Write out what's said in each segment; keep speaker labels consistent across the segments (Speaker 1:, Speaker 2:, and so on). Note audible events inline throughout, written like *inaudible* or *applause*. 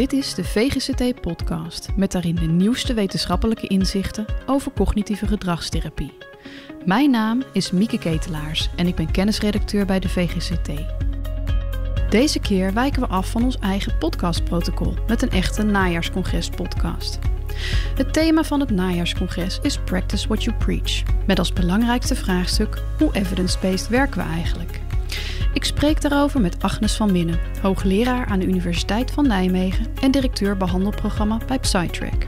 Speaker 1: Dit is de VGCT-podcast met daarin de nieuwste wetenschappelijke inzichten over cognitieve gedragstherapie. Mijn naam is Mieke Ketelaars en ik ben kennisredacteur bij de VGCT. Deze keer wijken we af van ons eigen podcastprotocol met een echte najaarscongres-podcast. Het thema van het najaarscongres is Practice What You Preach, met als belangrijkste vraagstuk hoe evidence-based werken we eigenlijk? Ik spreek daarover met Agnes van Minnen, hoogleraar aan de Universiteit van Nijmegen en directeur behandelprogramma bij Psytrack.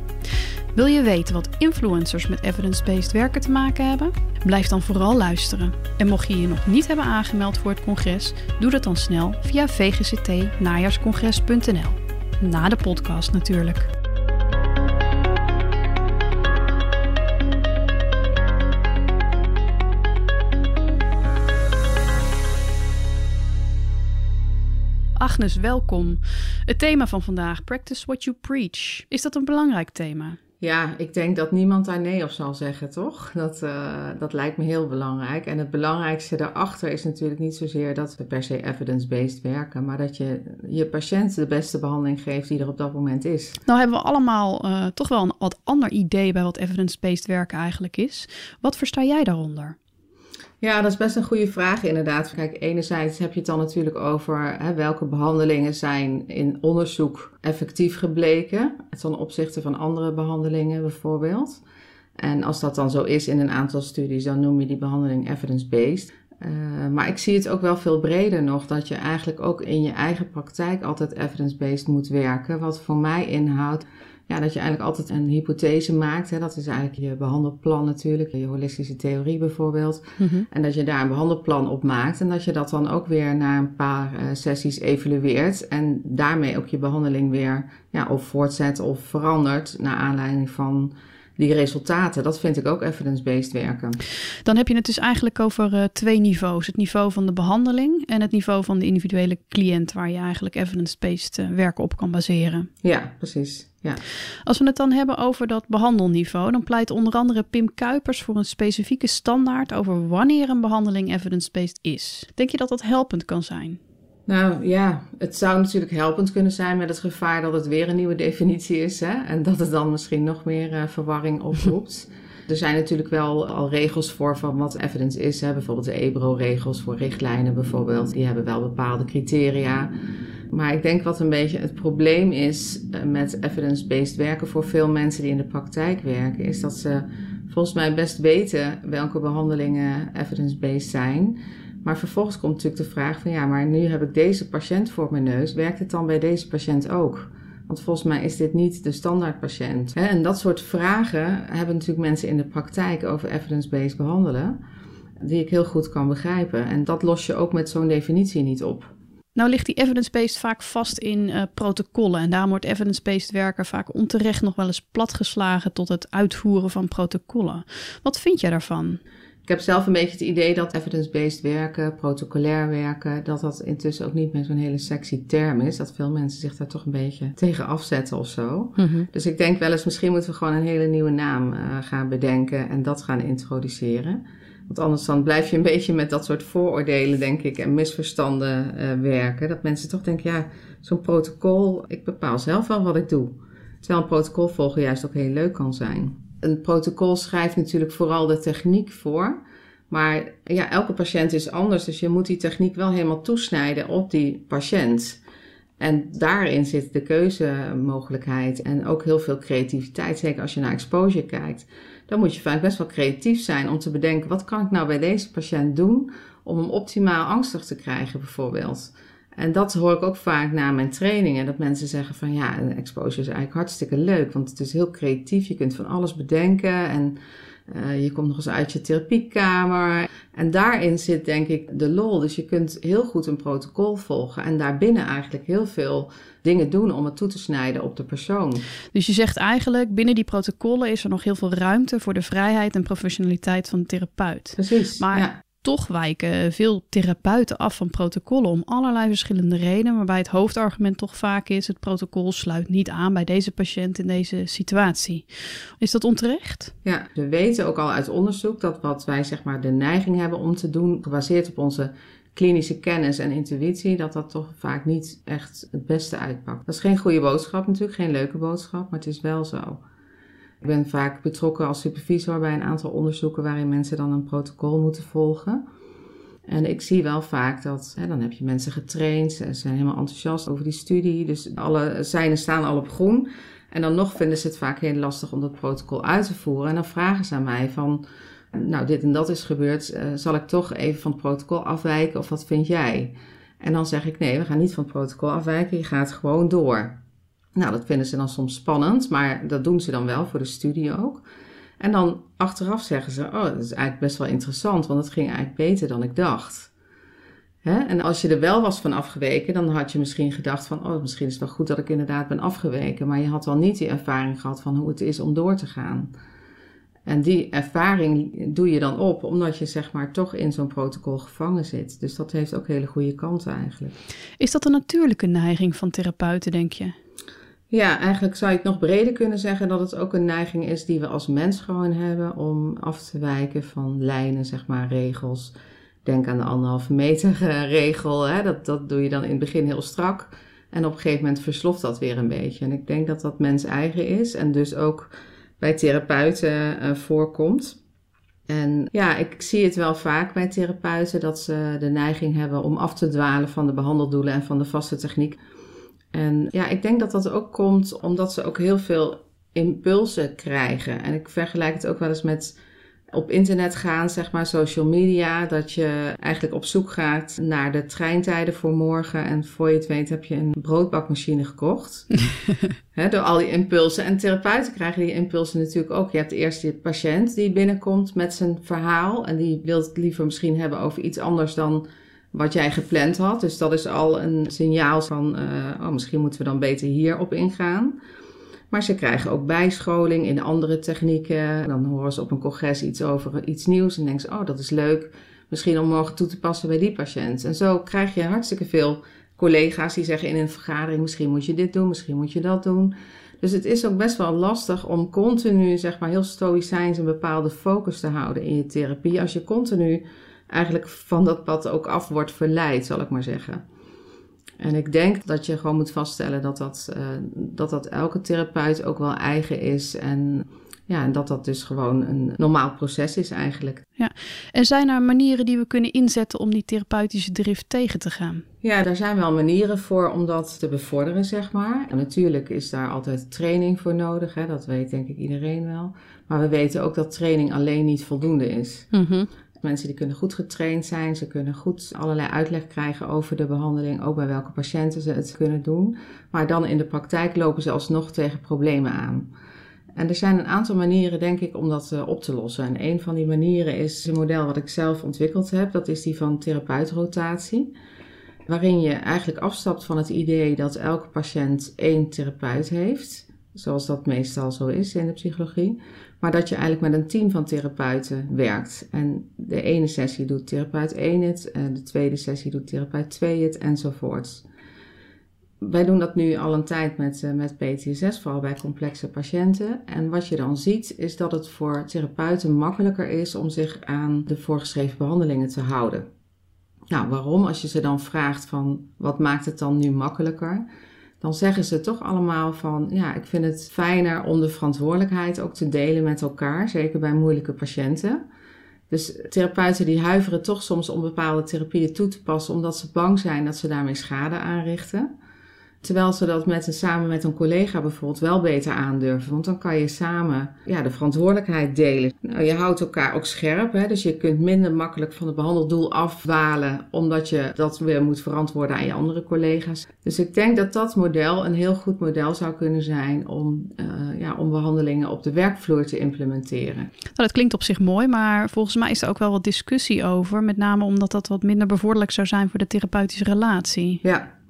Speaker 1: Wil je weten wat influencers met evidence-based werken te maken hebben? Blijf dan vooral luisteren. En mocht je je nog niet hebben aangemeld voor het congres, doe dat dan snel via vgct-najaarscongres.nl. Na de podcast natuurlijk. Agnes, welkom. Het thema van vandaag, Practice What You Preach. Is dat een belangrijk thema?
Speaker 2: Ja, ik denk dat niemand daar nee op zal zeggen, toch? Dat, uh, dat lijkt me heel belangrijk. En het belangrijkste daarachter is natuurlijk niet zozeer dat we per se evidence-based werken, maar dat je je patiënt de beste behandeling geeft die er op dat moment is.
Speaker 1: Nou hebben we allemaal uh, toch wel een wat ander idee bij wat evidence-based werken eigenlijk is. Wat versta jij daaronder?
Speaker 2: Ja, dat is best een goede vraag inderdaad. Kijk, enerzijds heb je het dan natuurlijk over hè, welke behandelingen zijn in onderzoek effectief gebleken ten opzichte van andere behandelingen bijvoorbeeld. En als dat dan zo is in een aantal studies, dan noem je die behandeling evidence-based. Uh, maar ik zie het ook wel veel breder nog, dat je eigenlijk ook in je eigen praktijk altijd evidence-based moet werken. Wat voor mij inhoudt ja, dat je eigenlijk altijd een hypothese maakt. Hè. Dat is eigenlijk je behandelplan natuurlijk, je holistische theorie bijvoorbeeld. Mm-hmm. En dat je daar een behandelplan op maakt en dat je dat dan ook weer na een paar uh, sessies evalueert. En daarmee ook je behandeling weer ja, of voortzet of verandert naar aanleiding van die resultaten. Dat vind ik ook evidence-based werken.
Speaker 1: Dan heb je het dus eigenlijk over uh, twee niveaus. Het niveau van de behandeling en het niveau van de individuele cliënt... waar je eigenlijk evidence-based uh, werken op kan baseren.
Speaker 2: Ja, precies. Ja.
Speaker 1: Als we het dan hebben over dat behandelniveau, dan pleit onder andere Pim Kuipers voor een specifieke standaard over wanneer een behandeling evidence-based is. Denk je dat dat helpend kan zijn?
Speaker 2: Nou ja, het zou natuurlijk helpend kunnen zijn met het gevaar dat het weer een nieuwe definitie is hè? en dat het dan misschien nog meer uh, verwarring *laughs* oproept. er zijn natuurlijk wel al regels voor van wat evidence is. Hè? Bijvoorbeeld de EBRO-regels voor richtlijnen bijvoorbeeld. Die hebben wel bepaalde criteria. Maar ik denk wat een beetje het probleem is uh, met evidence-based werken voor veel mensen die in de praktijk werken, is dat ze volgens mij best weten welke behandelingen evidence-based zijn. Maar vervolgens komt natuurlijk de vraag van ja, maar nu heb ik deze patiënt voor mijn neus. Werkt het dan bij deze patiënt ook? Want volgens mij is dit niet de standaardpatiënt. En dat soort vragen hebben natuurlijk mensen in de praktijk over evidence-based behandelen, die ik heel goed kan begrijpen. En dat los je ook met zo'n definitie niet op.
Speaker 1: Nou ligt die evidence-based vaak vast in uh, protocollen en daarom wordt evidence-based werken vaak onterecht nog wel eens platgeslagen tot het uitvoeren van protocollen. Wat vind jij daarvan?
Speaker 2: Ik heb zelf een beetje het idee dat evidence-based werken, protocolair werken, dat dat intussen ook niet meer zo'n hele sexy term is. Dat veel mensen zich daar toch een beetje tegen afzetten of zo. Mm-hmm. Dus ik denk wel eens, misschien moeten we gewoon een hele nieuwe naam uh, gaan bedenken en dat gaan introduceren. Want anders dan blijf je een beetje met dat soort vooroordelen, denk ik, en misverstanden uh, werken. Dat mensen toch denken, ja, zo'n protocol, ik bepaal zelf wel wat ik doe. Terwijl een protocol volgen juist ook heel leuk kan zijn een protocol schrijft natuurlijk vooral de techniek voor. Maar ja, elke patiënt is anders, dus je moet die techniek wel helemaal toesnijden op die patiënt. En daarin zit de keuzemogelijkheid en ook heel veel creativiteit. Zeker als je naar exposure kijkt. Dan moet je vaak best wel creatief zijn om te bedenken: wat kan ik nou bij deze patiënt doen om hem optimaal angstig te krijgen, bijvoorbeeld. En dat hoor ik ook vaak na mijn trainingen. Dat mensen zeggen van ja, een exposure is eigenlijk hartstikke leuk. Want het is heel creatief. Je kunt van alles bedenken. En uh, je komt nog eens uit je therapiekamer. En daarin zit denk ik de lol. Dus je kunt heel goed een protocol volgen. En daarbinnen eigenlijk heel veel dingen doen om het toe te snijden op de persoon.
Speaker 1: Dus je zegt eigenlijk, binnen die protocollen is er nog heel veel ruimte voor de vrijheid en professionaliteit van de therapeut.
Speaker 2: Precies.
Speaker 1: Maar
Speaker 2: ja
Speaker 1: toch wijken veel therapeuten af van protocollen om allerlei verschillende redenen, waarbij het hoofdargument toch vaak is: het protocol sluit niet aan bij deze patiënt in deze situatie. Is dat onterecht?
Speaker 2: Ja, we weten ook al uit onderzoek dat wat wij zeg maar de neiging hebben om te doen, gebaseerd op onze klinische kennis en intuïtie, dat dat toch vaak niet echt het beste uitpakt. Dat is geen goede boodschap natuurlijk, geen leuke boodschap, maar het is wel zo. Ik ben vaak betrokken als supervisor bij een aantal onderzoeken waarin mensen dan een protocol moeten volgen. En ik zie wel vaak dat, hè, dan heb je mensen getraind, ze zijn helemaal enthousiast over die studie, dus alle zijnen staan al op groen. En dan nog vinden ze het vaak heel lastig om dat protocol uit te voeren. En dan vragen ze aan mij van, nou dit en dat is gebeurd, uh, zal ik toch even van het protocol afwijken of wat vind jij? En dan zeg ik nee, we gaan niet van het protocol afwijken, je gaat gewoon door. Nou, dat vinden ze dan soms spannend, maar dat doen ze dan wel voor de studie ook. En dan achteraf zeggen ze, oh, dat is eigenlijk best wel interessant, want het ging eigenlijk beter dan ik dacht. Hè? En als je er wel was van afgeweken, dan had je misschien gedacht van, oh, misschien is het wel goed dat ik inderdaad ben afgeweken. Maar je had al niet die ervaring gehad van hoe het is om door te gaan. En die ervaring doe je dan op, omdat je zeg maar toch in zo'n protocol gevangen zit. Dus dat heeft ook hele goede kanten eigenlijk.
Speaker 1: Is dat een natuurlijke neiging van therapeuten, denk je?
Speaker 2: Ja, eigenlijk zou het nog breder kunnen zeggen dat het ook een neiging is die we als mens gewoon hebben om af te wijken van lijnen, zeg maar, regels. Denk aan de anderhalve meter regel. Hè? Dat, dat doe je dan in het begin heel strak. En op een gegeven moment versloft dat weer een beetje. En ik denk dat dat mens eigen is en dus ook bij therapeuten uh, voorkomt. En ja, ik zie het wel vaak bij therapeuten dat ze de neiging hebben om af te dwalen van de behandeldoelen en van de vaste techniek. En ja, ik denk dat dat ook komt omdat ze ook heel veel impulsen krijgen. En ik vergelijk het ook wel eens met op internet gaan, zeg maar social media, dat je eigenlijk op zoek gaat naar de treintijden voor morgen. En voor je het weet heb je een broodbakmachine gekocht. *laughs* door al die impulsen. En therapeuten krijgen die impulsen natuurlijk ook. Je hebt eerst je patiënt die binnenkomt met zijn verhaal. En die wil het liever misschien hebben over iets anders dan wat jij gepland had. Dus dat is al een signaal van, uh, oh, misschien moeten we dan beter hierop ingaan. Maar ze krijgen ook bijscholing in andere technieken. Dan horen ze op een congres iets over iets nieuws en denken ze, oh, dat is leuk. Misschien om morgen toe te passen bij die patiënt. En zo krijg je hartstikke veel collega's die zeggen in een vergadering, misschien moet je dit doen, misschien moet je dat doen. Dus het is ook best wel lastig om continu, zeg maar, heel stoïcijns een bepaalde focus te houden in je therapie. Als je continu eigenlijk van dat pad ook af wordt verleid, zal ik maar zeggen. En ik denk dat je gewoon moet vaststellen dat dat, uh, dat, dat elke therapeut ook wel eigen is. En ja, en dat dat dus gewoon een normaal proces is eigenlijk.
Speaker 1: Ja, en zijn er manieren die we kunnen inzetten om die therapeutische drift tegen te gaan?
Speaker 2: Ja, daar zijn wel manieren voor om dat te bevorderen, zeg maar. En natuurlijk is daar altijd training voor nodig, hè? dat weet denk ik iedereen wel. Maar we weten ook dat training alleen niet voldoende is. Mm Mensen die kunnen goed getraind zijn, ze kunnen goed allerlei uitleg krijgen over de behandeling, ook bij welke patiënten ze het kunnen doen. Maar dan in de praktijk lopen ze alsnog tegen problemen aan. En er zijn een aantal manieren, denk ik, om dat uh, op te lossen. En een van die manieren is een model wat ik zelf ontwikkeld heb. Dat is die van therapeutrotatie. Waarin je eigenlijk afstapt van het idee dat elke patiënt één therapeut heeft. Zoals dat meestal zo is in de psychologie. Maar dat je eigenlijk met een team van therapeuten werkt. En de ene sessie doet therapeut 1 het, de tweede sessie doet therapeut 2 het enzovoorts. Wij doen dat nu al een tijd met, uh, met PTSS, vooral bij complexe patiënten. En wat je dan ziet, is dat het voor therapeuten makkelijker is om zich aan de voorgeschreven behandelingen te houden. Nou, waarom? Als je ze dan vraagt van wat maakt het dan nu makkelijker? Dan zeggen ze toch allemaal van ja, ik vind het fijner om de verantwoordelijkheid ook te delen met elkaar, zeker bij moeilijke patiënten. Dus therapeuten die huiveren toch soms om bepaalde therapieën toe te passen, omdat ze bang zijn dat ze daarmee schade aanrichten. Terwijl ze dat met een, samen met een collega bijvoorbeeld wel beter aandurven. Want dan kan je samen ja, de verantwoordelijkheid delen. Nou, je houdt elkaar ook scherp. Hè? Dus je kunt minder makkelijk van het behandeldoel afwalen. Omdat je dat weer moet verantwoorden aan je andere collega's. Dus ik denk dat dat model een heel goed model zou kunnen zijn om, uh, ja, om behandelingen op de werkvloer te implementeren. Nou,
Speaker 1: dat klinkt op zich mooi, maar volgens mij is er ook wel wat discussie over. Met name omdat dat wat minder bevorderlijk zou zijn voor de therapeutische relatie.
Speaker 2: Ja,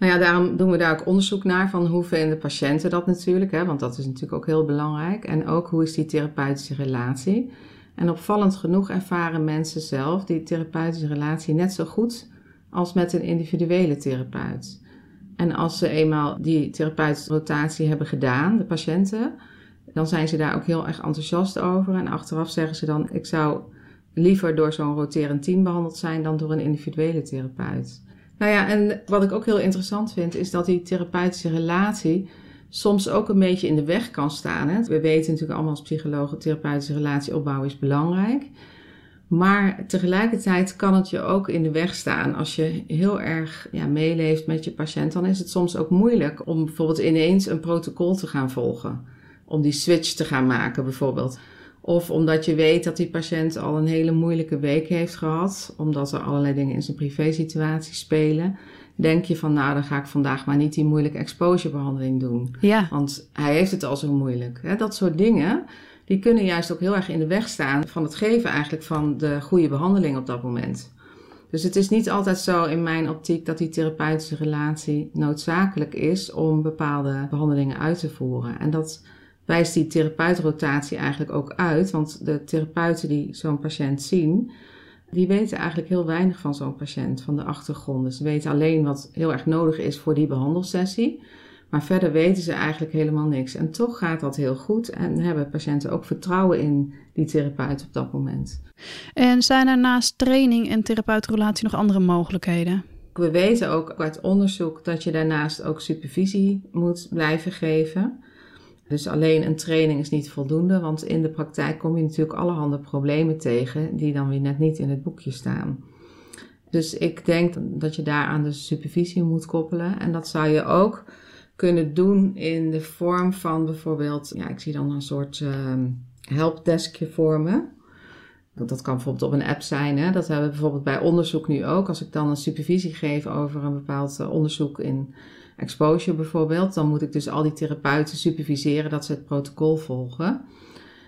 Speaker 2: nou ja, daarom doen we daar ook onderzoek naar van hoe vinden patiënten dat natuurlijk, hè, want dat is natuurlijk ook heel belangrijk. En ook hoe is die therapeutische relatie. En opvallend genoeg ervaren mensen zelf die therapeutische relatie net zo goed als met een individuele therapeut. En als ze eenmaal die therapeutische rotatie hebben gedaan, de patiënten, dan zijn ze daar ook heel erg enthousiast over. En achteraf zeggen ze dan: Ik zou liever door zo'n roterend team behandeld zijn dan door een individuele therapeut. Nou ja, en wat ik ook heel interessant vind, is dat die therapeutische relatie soms ook een beetje in de weg kan staan. Hè? We weten natuurlijk allemaal als psychologen, therapeutische relatieopbouw is belangrijk. Maar tegelijkertijd kan het je ook in de weg staan. Als je heel erg ja, meeleeft met je patiënt, dan is het soms ook moeilijk om bijvoorbeeld ineens een protocol te gaan volgen. Om die switch te gaan maken bijvoorbeeld. Of omdat je weet dat die patiënt al een hele moeilijke week heeft gehad, omdat er allerlei dingen in zijn privésituatie spelen. Denk je van, nou, dan ga ik vandaag maar niet die moeilijke exposurebehandeling doen.
Speaker 1: Ja.
Speaker 2: Want hij heeft het al zo moeilijk. Dat soort dingen, die kunnen juist ook heel erg in de weg staan van het geven eigenlijk van de goede behandeling op dat moment. Dus het is niet altijd zo in mijn optiek dat die therapeutische relatie noodzakelijk is om bepaalde behandelingen uit te voeren. En dat wijst die therapeutrotatie eigenlijk ook uit. Want de therapeuten die zo'n patiënt zien, die weten eigenlijk heel weinig van zo'n patiënt, van de achtergronden. Ze weten alleen wat heel erg nodig is voor die behandelsessie. Maar verder weten ze eigenlijk helemaal niks. En toch gaat dat heel goed en hebben patiënten ook vertrouwen in die therapeut op dat moment.
Speaker 1: En zijn er naast training en therapeutrelatie nog andere mogelijkheden?
Speaker 2: We weten ook uit onderzoek dat je daarnaast ook supervisie moet blijven geven. Dus alleen een training is niet voldoende, want in de praktijk kom je natuurlijk allerhande problemen tegen die dan weer net niet in het boekje staan. Dus ik denk dat je daar aan de supervisie moet koppelen. En dat zou je ook kunnen doen in de vorm van bijvoorbeeld, ja, ik zie dan een soort uh, helpdeskje vormen. Dat kan bijvoorbeeld op een app zijn. Hè? Dat hebben we bijvoorbeeld bij onderzoek nu ook. Als ik dan een supervisie geef over een bepaald eh, onderzoek in exposure bijvoorbeeld, dan moet ik dus al die therapeuten superviseren dat ze het protocol volgen.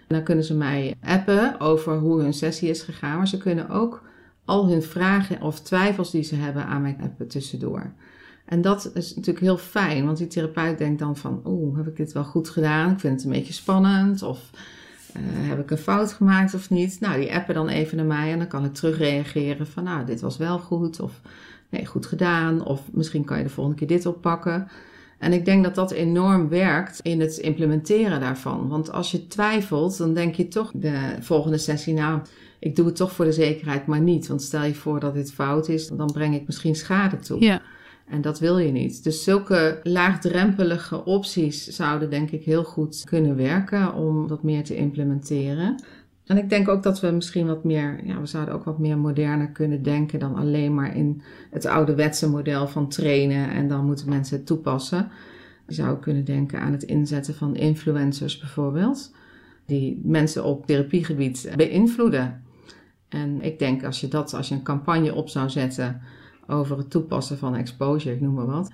Speaker 2: En dan kunnen ze mij appen over hoe hun sessie is gegaan, maar ze kunnen ook al hun vragen of twijfels die ze hebben aan mij appen tussendoor. En dat is natuurlijk heel fijn, want die therapeut denkt dan van, oeh, heb ik dit wel goed gedaan? Ik vind het een beetje spannend of uh, heb ik een fout gemaakt of niet? Nou, die appen dan even naar mij en dan kan ik terugreageren van, nou, dit was wel goed of nee, goed gedaan. Of misschien kan je de volgende keer dit oppakken. En ik denk dat dat enorm werkt in het implementeren daarvan. Want als je twijfelt, dan denk je toch de volgende sessie, nou, ik doe het toch voor de zekerheid, maar niet. Want stel je voor dat dit fout is, dan breng ik misschien schade toe.
Speaker 1: Ja.
Speaker 2: En dat wil je niet. Dus zulke laagdrempelige opties zouden denk ik heel goed kunnen werken om dat meer te implementeren. En ik denk ook dat we misschien wat meer, ja, we zouden ook wat meer moderner kunnen denken dan alleen maar in het ouderwetse model van trainen en dan moeten mensen het toepassen. Je zou kunnen denken aan het inzetten van influencers bijvoorbeeld, die mensen op therapiegebied beïnvloeden. En ik denk als je dat, als je een campagne op zou zetten over het toepassen van exposure, ik noem maar wat,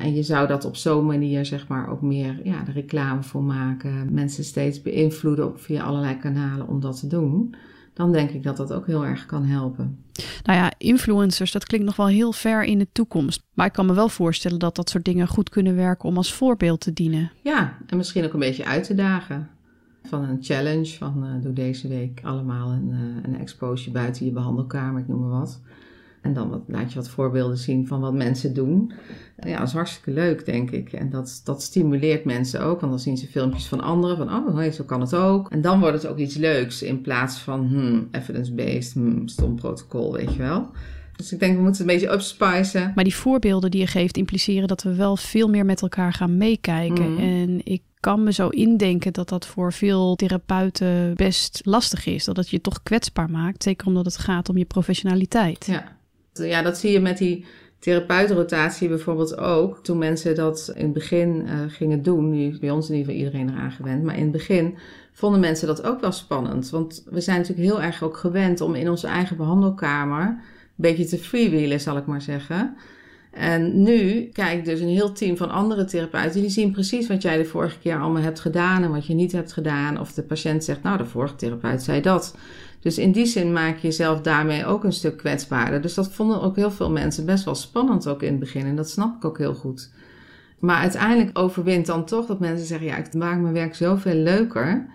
Speaker 2: en je zou dat op zo'n manier, zeg maar, ook meer ja, de reclame voor maken. Mensen steeds beïnvloeden op, via allerlei kanalen om dat te doen. Dan denk ik dat dat ook heel erg kan helpen.
Speaker 1: Nou ja, influencers, dat klinkt nog wel heel ver in de toekomst. Maar ik kan me wel voorstellen dat dat soort dingen goed kunnen werken om als voorbeeld te dienen.
Speaker 2: Ja, en misschien ook een beetje uit te dagen. Van een challenge, van uh, doe deze week allemaal een, uh, een exposure buiten je behandelkamer, ik noem maar wat. En dan wat, laat je wat voorbeelden zien van wat mensen doen. Ja, dat is hartstikke leuk, denk ik. En dat, dat stimuleert mensen ook, want dan zien ze filmpjes van anderen. Van, oh, hey, zo kan het ook. En dan wordt het ook iets leuks in plaats van, hmm, evidence-based, hmm, stom protocol, weet je wel. Dus ik denk, we moeten het een beetje upspicen.
Speaker 1: Maar die voorbeelden die je geeft impliceren dat we wel veel meer met elkaar gaan meekijken.
Speaker 2: Mhm.
Speaker 1: En ik kan me zo indenken dat dat voor veel therapeuten best lastig is. Dat het je toch kwetsbaar maakt. Zeker omdat het gaat om je professionaliteit.
Speaker 2: Ja. Ja, dat zie je met die therapeutenrotatie bijvoorbeeld ook. Toen mensen dat in het begin uh, gingen doen, nu bij ons in ieder geval iedereen eraan gewend, maar in het begin vonden mensen dat ook wel spannend. Want we zijn natuurlijk heel erg ook gewend om in onze eigen behandelkamer een beetje te freewheelen, zal ik maar zeggen. En nu kijk dus een heel team van andere therapeuten, die zien precies wat jij de vorige keer allemaal hebt gedaan en wat je niet hebt gedaan. Of de patiënt zegt, nou, de vorige therapeut zei dat. Dus in die zin maak je jezelf daarmee ook een stuk kwetsbaarder. Dus dat vonden ook heel veel mensen best wel spannend ook in het begin. En dat snap ik ook heel goed. Maar uiteindelijk overwint dan toch dat mensen zeggen: ja, ik maak mijn werk zoveel leuker.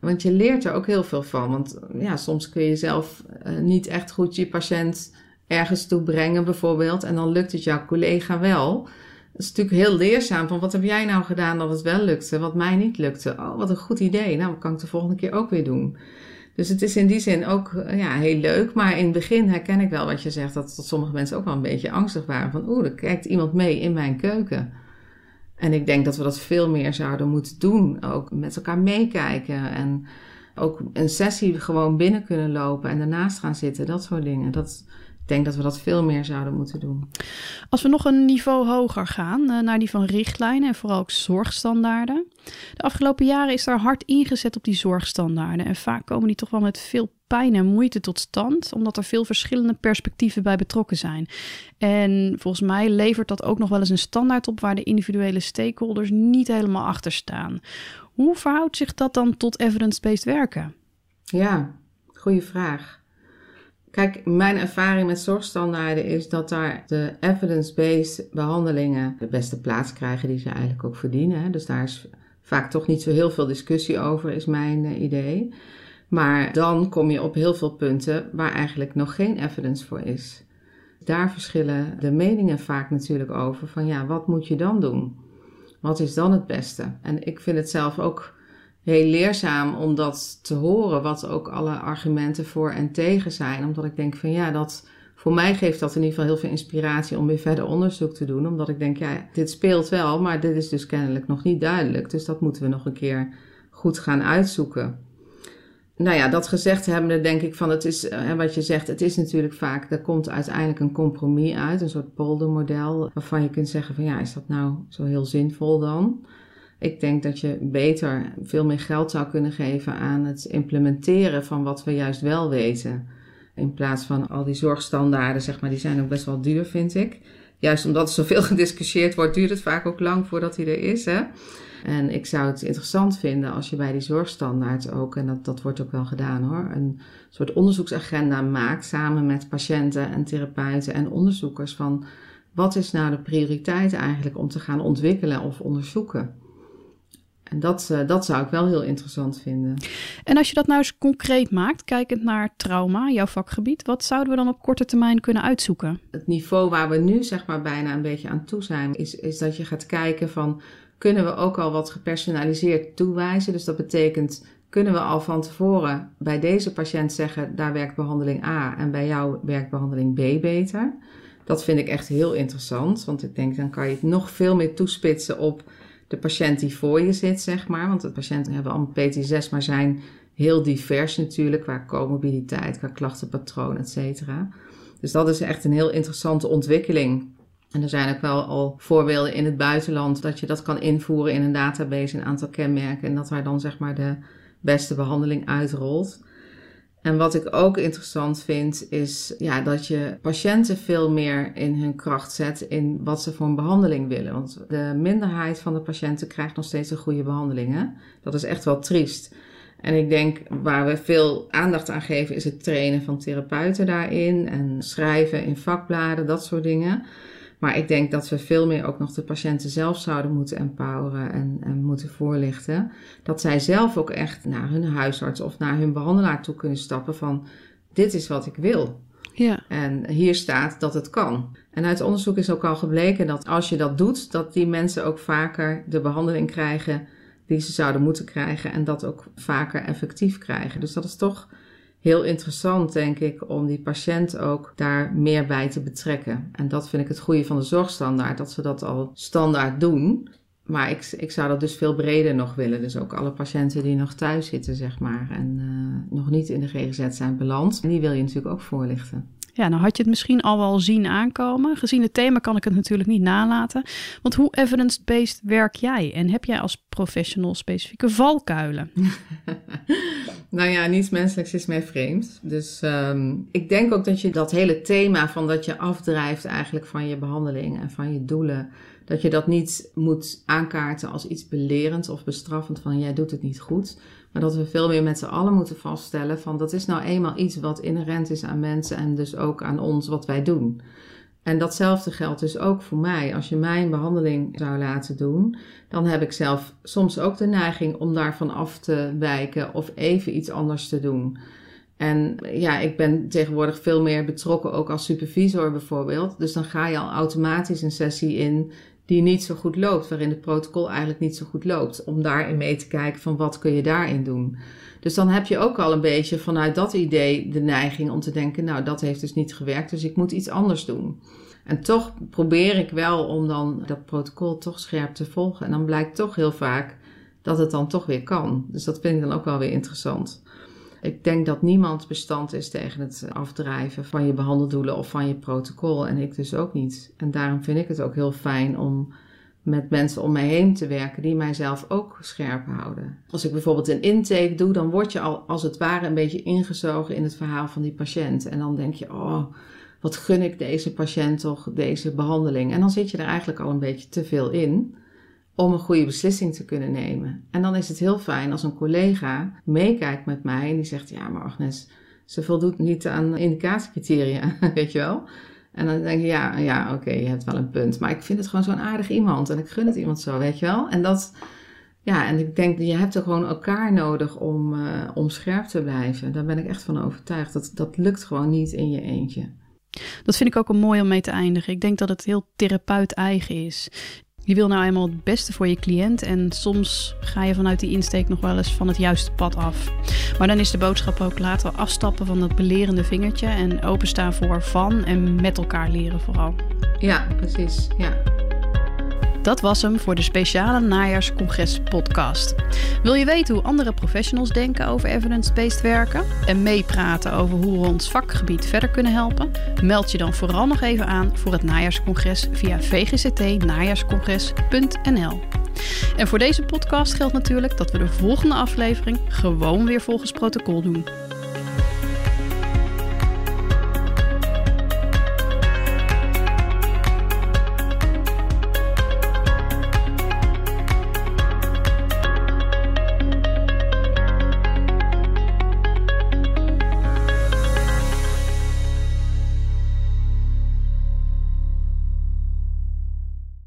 Speaker 2: Want je leert er ook heel veel van. Want ja, soms kun je zelf uh, niet echt goed je patiënt ergens toe brengen, bijvoorbeeld. En dan lukt het jouw collega wel. Dat is natuurlijk heel leerzaam. Van wat heb jij nou gedaan dat het wel lukte, wat mij niet lukte? Oh, wat een goed idee. Nou, dat kan ik de volgende keer ook weer doen. Dus het is in die zin ook ja, heel leuk. Maar in het begin herken ik wel wat je zegt, dat, dat sommige mensen ook wel een beetje angstig waren. Van oeh, er kijkt iemand mee in mijn keuken. En ik denk dat we dat veel meer zouden moeten doen. Ook met elkaar meekijken en ook een sessie gewoon binnen kunnen lopen en daarnaast gaan zitten. Dat soort dingen. Dat, ik denk dat we dat veel meer zouden moeten doen.
Speaker 1: Als we nog een niveau hoger gaan, eh, naar die van richtlijnen en vooral ook zorgstandaarden. De afgelopen jaren is daar hard ingezet op die zorgstandaarden. En vaak komen die toch wel met veel pijn en moeite tot stand, omdat er veel verschillende perspectieven bij betrokken zijn. En volgens mij levert dat ook nog wel eens een standaard op waar de individuele stakeholders niet helemaal achter staan. Hoe verhoudt zich dat dan tot evidence-based werken?
Speaker 2: Ja, goede vraag. Kijk, mijn ervaring met zorgstandaarden is dat daar de evidence-based behandelingen de beste plaats krijgen die ze eigenlijk ook verdienen. Dus daar is vaak toch niet zo heel veel discussie over, is mijn eh, idee. Maar dan kom je op heel veel punten waar eigenlijk nog geen evidence voor is. Daar verschillen de meningen vaak natuurlijk over van ja, wat moet je dan doen? Wat is dan het beste? En ik vind het zelf ook heel leerzaam om dat te horen, wat ook alle argumenten voor en tegen zijn. Omdat ik denk van ja, dat voor mij geeft dat in ieder geval heel veel inspiratie om weer verder onderzoek te doen. Omdat ik denk, ja, dit speelt wel, maar dit is dus kennelijk nog niet duidelijk. Dus dat moeten we nog een keer goed gaan uitzoeken. Nou ja, dat gezegd hebbende denk ik van het is, en wat je zegt, het is natuurlijk vaak, er komt uiteindelijk een compromis uit, een soort poldermodel, waarvan je kunt zeggen van ja, is dat nou zo heel zinvol dan? Ik denk dat je beter veel meer geld zou kunnen geven aan het implementeren van wat we juist wel weten. In plaats van al die zorgstandaarden, zeg maar, die zijn ook best wel duur, vind ik. Juist omdat er zoveel *laughs* gediscussieerd wordt, duurt het vaak ook lang voordat hij er is. Hè? En ik zou het interessant vinden als je bij die zorgstandaard ook, en dat, dat wordt ook wel gedaan hoor, een soort onderzoeksagenda maakt samen met patiënten en therapeuten en onderzoekers van wat is nou de prioriteit eigenlijk om te gaan ontwikkelen of onderzoeken. En dat, uh, dat zou ik wel heel interessant vinden.
Speaker 1: En als je dat nou eens concreet maakt, kijkend naar trauma, jouw vakgebied, wat zouden we dan op korte termijn kunnen uitzoeken?
Speaker 2: Het niveau waar we nu zeg maar bijna een beetje aan toe zijn, is, is dat je gaat kijken van kunnen we ook al wat gepersonaliseerd toewijzen. Dus dat betekent kunnen we al van tevoren bij deze patiënt zeggen daar werkt behandeling A en bij jou werkt behandeling B beter. Dat vind ik echt heel interessant, want ik denk dan kan je het nog veel meer toespitsen op de patiënt die voor je zit, zeg maar. Want de patiënten hebben allemaal PT6, maar zijn heel divers natuurlijk qua comorbiditeit, qua klachtenpatroon, et cetera. Dus dat is echt een heel interessante ontwikkeling. En er zijn ook wel al voorbeelden in het buitenland dat je dat kan invoeren in een database, een aantal kenmerken, en dat daar dan zeg maar de beste behandeling uitrolt. En wat ik ook interessant vind, is ja, dat je patiënten veel meer in hun kracht zet in wat ze voor een behandeling willen. Want de minderheid van de patiënten krijgt nog steeds een goede behandeling. Dat is echt wel triest. En ik denk waar we veel aandacht aan geven, is het trainen van therapeuten daarin en schrijven in vakbladen, dat soort dingen. Maar ik denk dat we veel meer ook nog de patiënten zelf zouden moeten empoweren en, en moeten voorlichten. Dat zij zelf ook echt naar hun huisarts of naar hun behandelaar toe kunnen stappen van dit is wat ik wil. Ja. En hier staat dat het kan. En uit onderzoek is ook al gebleken dat als je dat doet, dat die mensen ook vaker de behandeling krijgen die ze zouden moeten krijgen en dat ook vaker effectief krijgen. Dus dat is toch heel interessant, denk ik, om die patiënt ook daar meer bij te betrekken. En dat vind ik het goede van de zorgstandaard, dat ze dat al standaard doen. Maar ik, ik zou dat dus veel breder nog willen. Dus ook alle patiënten die nog thuis zitten, zeg maar, en uh, nog niet in de GGZ zijn beland. En die wil je natuurlijk ook voorlichten.
Speaker 1: Ja, nou had je het misschien al wel zien aankomen. Gezien het thema kan ik het natuurlijk niet nalaten. Want hoe evidence-based werk jij? En heb jij als professional specifieke valkuilen? *laughs*
Speaker 2: nou ja, niets menselijks is mij vreemd. Dus um, ik denk ook dat je dat hele thema van dat je afdrijft eigenlijk van je behandeling en van je doelen dat je dat niet moet aankaarten als iets belerend of bestraffend van jij doet het niet goed. Dat we veel meer met z'n allen moeten vaststellen van dat is nou eenmaal iets wat inherent is aan mensen en dus ook aan ons wat wij doen. En datzelfde geldt dus ook voor mij. Als je mij een behandeling zou laten doen, dan heb ik zelf soms ook de neiging om daarvan af te wijken of even iets anders te doen. En ja, ik ben tegenwoordig veel meer betrokken, ook als supervisor bijvoorbeeld. Dus dan ga je al automatisch een sessie in die niet zo goed loopt, waarin het protocol eigenlijk niet zo goed loopt, om daarin mee te kijken van wat kun je daarin doen. Dus dan heb je ook al een beetje vanuit dat idee de neiging om te denken, nou dat heeft dus niet gewerkt, dus ik moet iets anders doen. En toch probeer ik wel om dan dat protocol toch scherp te volgen. En dan blijkt toch heel vaak dat het dan toch weer kan. Dus dat vind ik dan ook wel weer interessant. Ik denk dat niemand bestand is tegen het afdrijven van je behandeldoelen of van je protocol. En ik dus ook niet. En daarom vind ik het ook heel fijn om met mensen om mij heen te werken die mijzelf ook scherp houden. Als ik bijvoorbeeld een intake doe, dan word je al als het ware een beetje ingezogen in het verhaal van die patiënt. En dan denk je, oh, wat gun ik deze patiënt toch deze behandeling? En dan zit je er eigenlijk al een beetje te veel in om een goede beslissing te kunnen nemen. En dan is het heel fijn als een collega meekijkt met mij en die zegt: Ja, maar Agnes, ze voldoet niet aan indicatiecriteria, *laughs* weet je wel. En dan denk je: Ja, ja oké, je hebt wel een punt. Maar ik vind het gewoon zo'n aardig iemand en ik gun het iemand zo, weet je wel. En dat. Ja, en ik denk, je hebt er gewoon elkaar nodig om, om scherp te blijven. Daar ben ik echt van overtuigd. Dat, dat lukt gewoon niet in je eentje.
Speaker 1: Dat vind ik ook een mooi om mee te eindigen. Ik denk dat het heel therapeut eigen is. Je wil nou eenmaal het beste voor je cliënt en soms ga je vanuit die insteek nog wel eens van het juiste pad af. Maar dan is de boodschap ook laten afstappen van dat belerende vingertje en openstaan voor van en met elkaar leren vooral.
Speaker 2: Ja, precies. Ja.
Speaker 1: Dat was hem voor de speciale najaarscongres podcast. Wil je weten hoe andere professionals denken over evidence-based werken en meepraten over hoe we ons vakgebied verder kunnen helpen? Meld je dan vooral nog even aan voor het najaarscongres via vgct-najaarscongres.nl. En voor deze podcast geldt natuurlijk dat we de volgende aflevering gewoon weer volgens protocol doen.